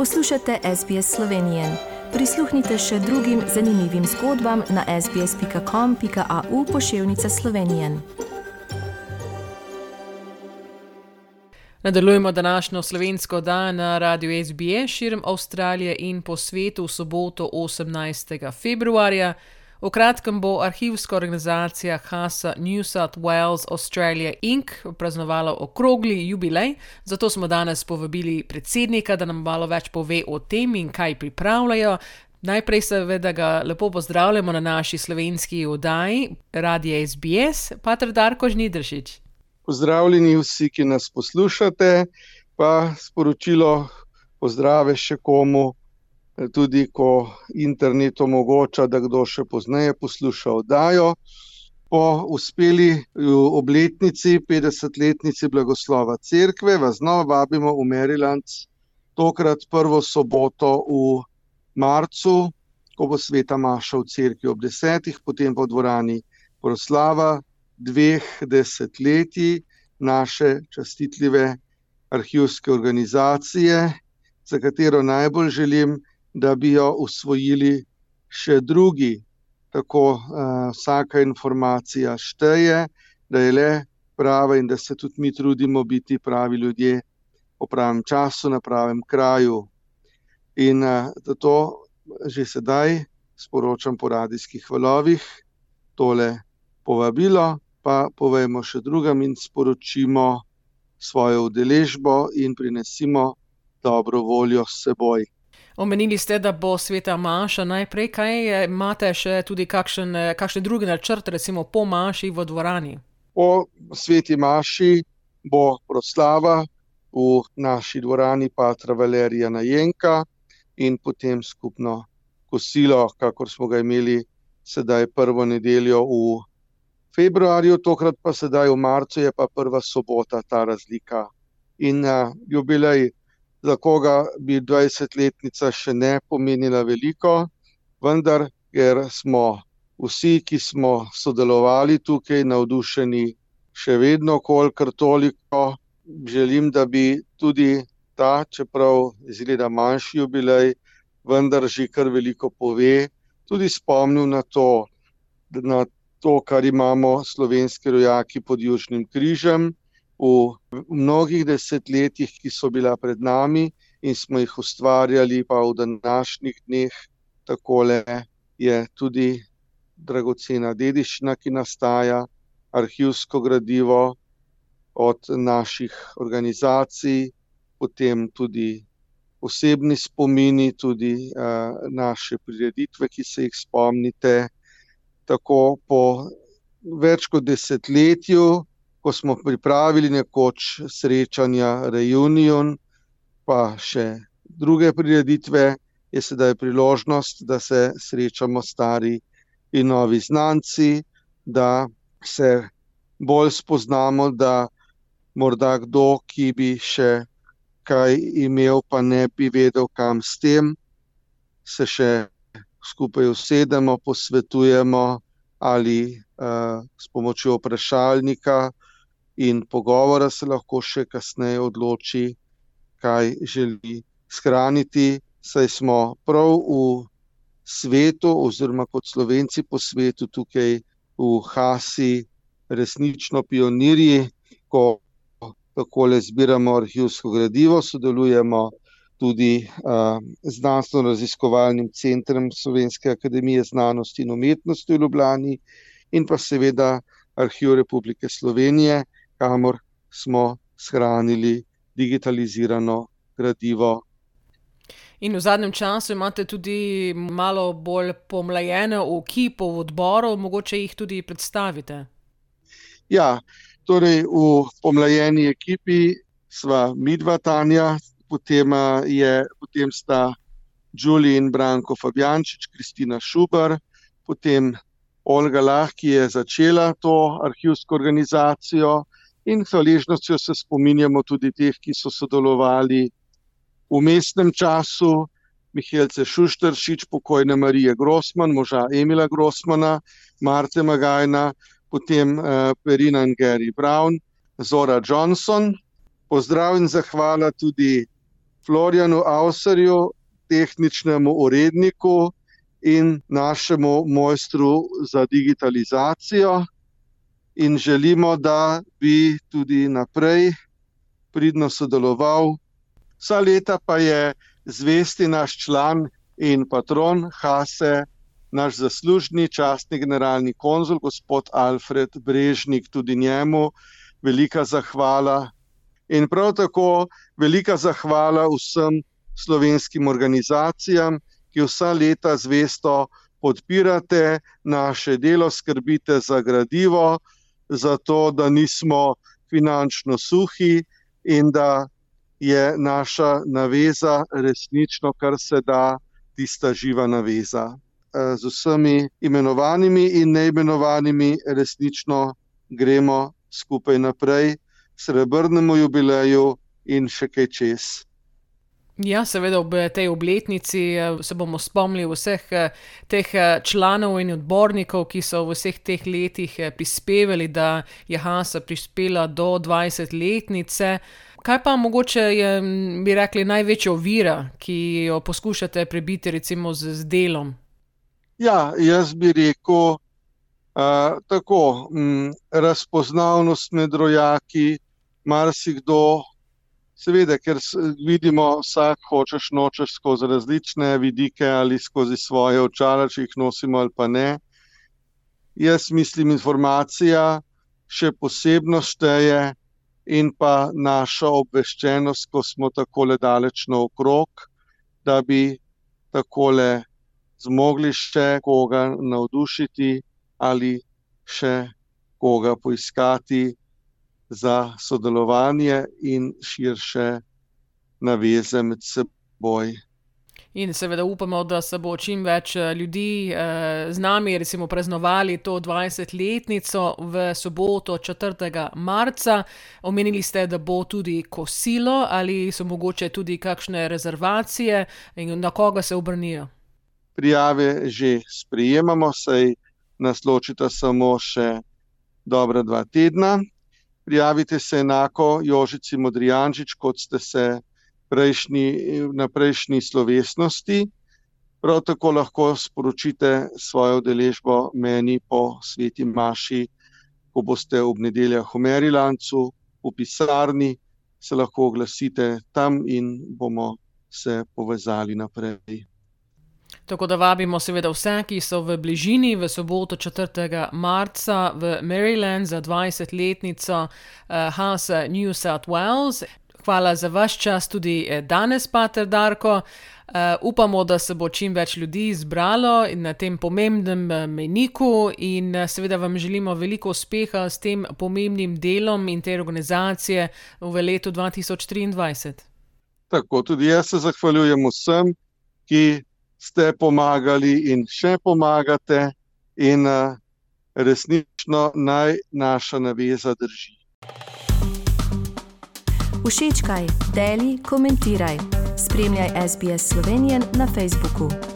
Poslušate SBS Slovenije. Prisluhnite še drugim zanimivim zgodbam na sbsp.com.au pošiljka Slovenije. Nadaljujemo današnjo slovensko dan na radiju SBS širom Avstralije in po svetu v soboto 18. februarja. V kratkem bo arhivska organizacija HASA New South Wales Australia Inc. praznovala okrogli jubilej, zato smo danes povabili predsednika, da nam malo več pove o tem in kaj pripravljajo. Najprej seveda ga lepo pozdravljamo na naši slovenski oddaji, Radio SBS, Patr Darko Žnidršič. Pozdravljeni vsi, ki nas poslušate, pa sporočilo pozdrave še komu, tudi ko internet omogoča, da kdo še pozneje posluša oddajo. Po uspeli obletnici, 50-letnici blagoslova Cerkve, vas znova vabimo v Maryland, tokrat prvo soboto v marcu, ko bo sveta Maša v cerkvi ob desetih, potem pa v dvorani proslava dveh desetletij naše častitljive arhivske organizacije, za katero najbolj želim, da bi jo usvojili še drugi. Tako uh, vsaka informacija šteje, da je le prava in da se tudi mi trudimo biti pravi ljudje v pravem času, na pravem kraju. In uh, zato že sedaj sporočam po radijskih valovih tole povabilo, pa povemo še drugim in sporočimo svojo udeležbo in prinesimo dobro voljo s seboj. Omenili ste, da bo sveta Maša najprej, kaj imate še tudi kakšen, kakšne druge načrte, recimo po Maši v dvorani? Po sveti Maši bo proslava v naši dvorani Patra Valerija Najenka in potem skupno kosilo, kakor smo ga imeli sedaj prvo nedeljo v februarju, tokrat pa sedaj v marcu je pa prva sobota ta razlika. In uh, jubilej za koga bi 20-letnica še ne pomenila veliko, vendar ker smo vsi, ki smo sodelovali tukaj, navdušeni še vedno, kolikor toliko, želim, da bi tudi ta, čeprav izgleda manjši jubilej, vendar že kar veliko pove, tudi spomnil na to, na to, kar imamo slovenski rojaki pod Južnim križem v mnogih desetletjih, ki so bila pred nami in smo jih ustvarjali, pa v današnjih dneh, tako je tudi dragocena dediščina, ki nastaja, arhivsko gradivo od naših organizacij, potem tudi osebni spomini, tudi uh, naše prireditve, ki se jih spomnite. Tako po več kot desetletju ko smo pripravili nekoč srečanja, reunion, pa še druge prireditve, je sedaj priložnost, da se srečamo stari in novi znanci, da se bolj spoznamo, da morda kdo, ki bi še kaj imel, pa ne bi vedel, kam s tem, se še skupaj usedemo, posvetujemo ali uh, s pomočjo vprašalnika in pogovora se lahko še kasneje odloči, kaj želi shraniti. Saj smo prav v svetu, oziroma kot slovenci po svetu, tukaj v Hasi, resnično pionirji, ko tako le zbiramo arhivsko gradivo, sodelujemo tudi uh, znanstveno-raziskovalnim centrom Slovenske akademije znanosti in umetnosti v Ljubljani, in pa seveda Arhiv Republike Slovenije kamor smo shranili digitalizirano gradivo. In v zadnjem času imate tudi malo bolj pomlajene ekipe v odboru, mogoče jih tudi predstavite. Ja, torej v pomlajeni ekipi sva mi dva Tanja, potem, je, potem sta Đuli in Branko Fabjančič, Kristina Šubar, potem Olga Lah, ki je začela to arhivsko organizacijo in hvaležnostjo se spominjamo tudi teh, ki so sodelovali v mestnem času, Mihelce Šuštršič, pokojne Marije Grossman, moža Emila Grossmana, Marte Magajna, potem uh, Perina in Gary Brown, Zora Johnson. Pozdrav in zahvala tudi Florianu Avserju, tehničnemu uredniku in našemu mojstru za digitalizacijo. In želimo, da bi tudi naprej pridno sodeloval. Vsa leta pa je zvesti naš član in patron Hase, naš zaslužni častni generalni konzul, gospod Alfred Brežnik, tudi njemu velika zahvala. In prav tako velika zahvala vsem slovenskim organizacijam, ki vsa leta zvesto podpirate naše delo, skrbite za gradivo, za to, da nismo finančno suhi in da je naša naveza resnično, kar se da, tista živa naveza. Eh, z vsemi imenovanimi in neimenovanimi resnično gremo skupaj naprej, srebrnemu jubileju in še kaj čez. Ja, seveda ob tej obletnici eh, se bomo spomnili vseh eh, teh članov in odbornikov, ki so v vseh teh letih prispevali, da je Hansa prispela do 20-letnice. Kaj pa mogoče je, bi rekli, največja ovira, ki jo poskušate prebiti, recimo z, z delom? Ja, jaz bi rekel, uh, tako um, razpoznavnost med rojaki, marsikdo, seveda, ker vidimo, vsak hočeš nočeš skozi različne vidike ali skozi svoje očala, če jih nosimo ali pa ne. Jaz mislim, informacija še posebno šteje in pa naša obveščenost, ko smo tako daleč naokrog, da bi takole zmogli še koga navdušiti ali še koga poiskati za sodelovanje in širše naveze med seboj. In seveda upamo, da se bo čim več eh, ljudi eh, z nami, recimo, praznovali to 20-letnico v soboto 4. marca. Omenili ste, da bo tudi kosilo ali so mogoče tudi kakšne rezervacije in na koga se obrnijo prijave že sprejemamo, saj nas ločita samo še dobra dva tedna. Prijavite se enako Jožici Modrijančič, kot ste se prejšnji, na prejšnji slovesnosti. Prav tako lahko sporočite svojo udeležbo meni po sveti Maši, ko boste ob nedeljah v Merilancu, v pisarni, se lahko oglasite tam in bomo se povezali naprej. Tako da vabimo seveda vse, ki so v bližini v soboto 4. marca v Maryland za 20-letnico uh, House New South Wales. Hvala za vaš čas tudi eh, danes, Pater Darko. Uh, upamo, da se bo čim več ljudi zbralo na tem pomembnem meniku, in seveda vam želimo veliko uspeha s tem pomembnim delom in te organizacije v letu 2023. Tako tudi jaz se zahvaljujem vsem, ki ste pomagali in še pomagate, in uh, resnično naj naša naveza drži. Všečkaj, deli, komentiraj. Spremljaj SBS Slovenijo na Facebooku.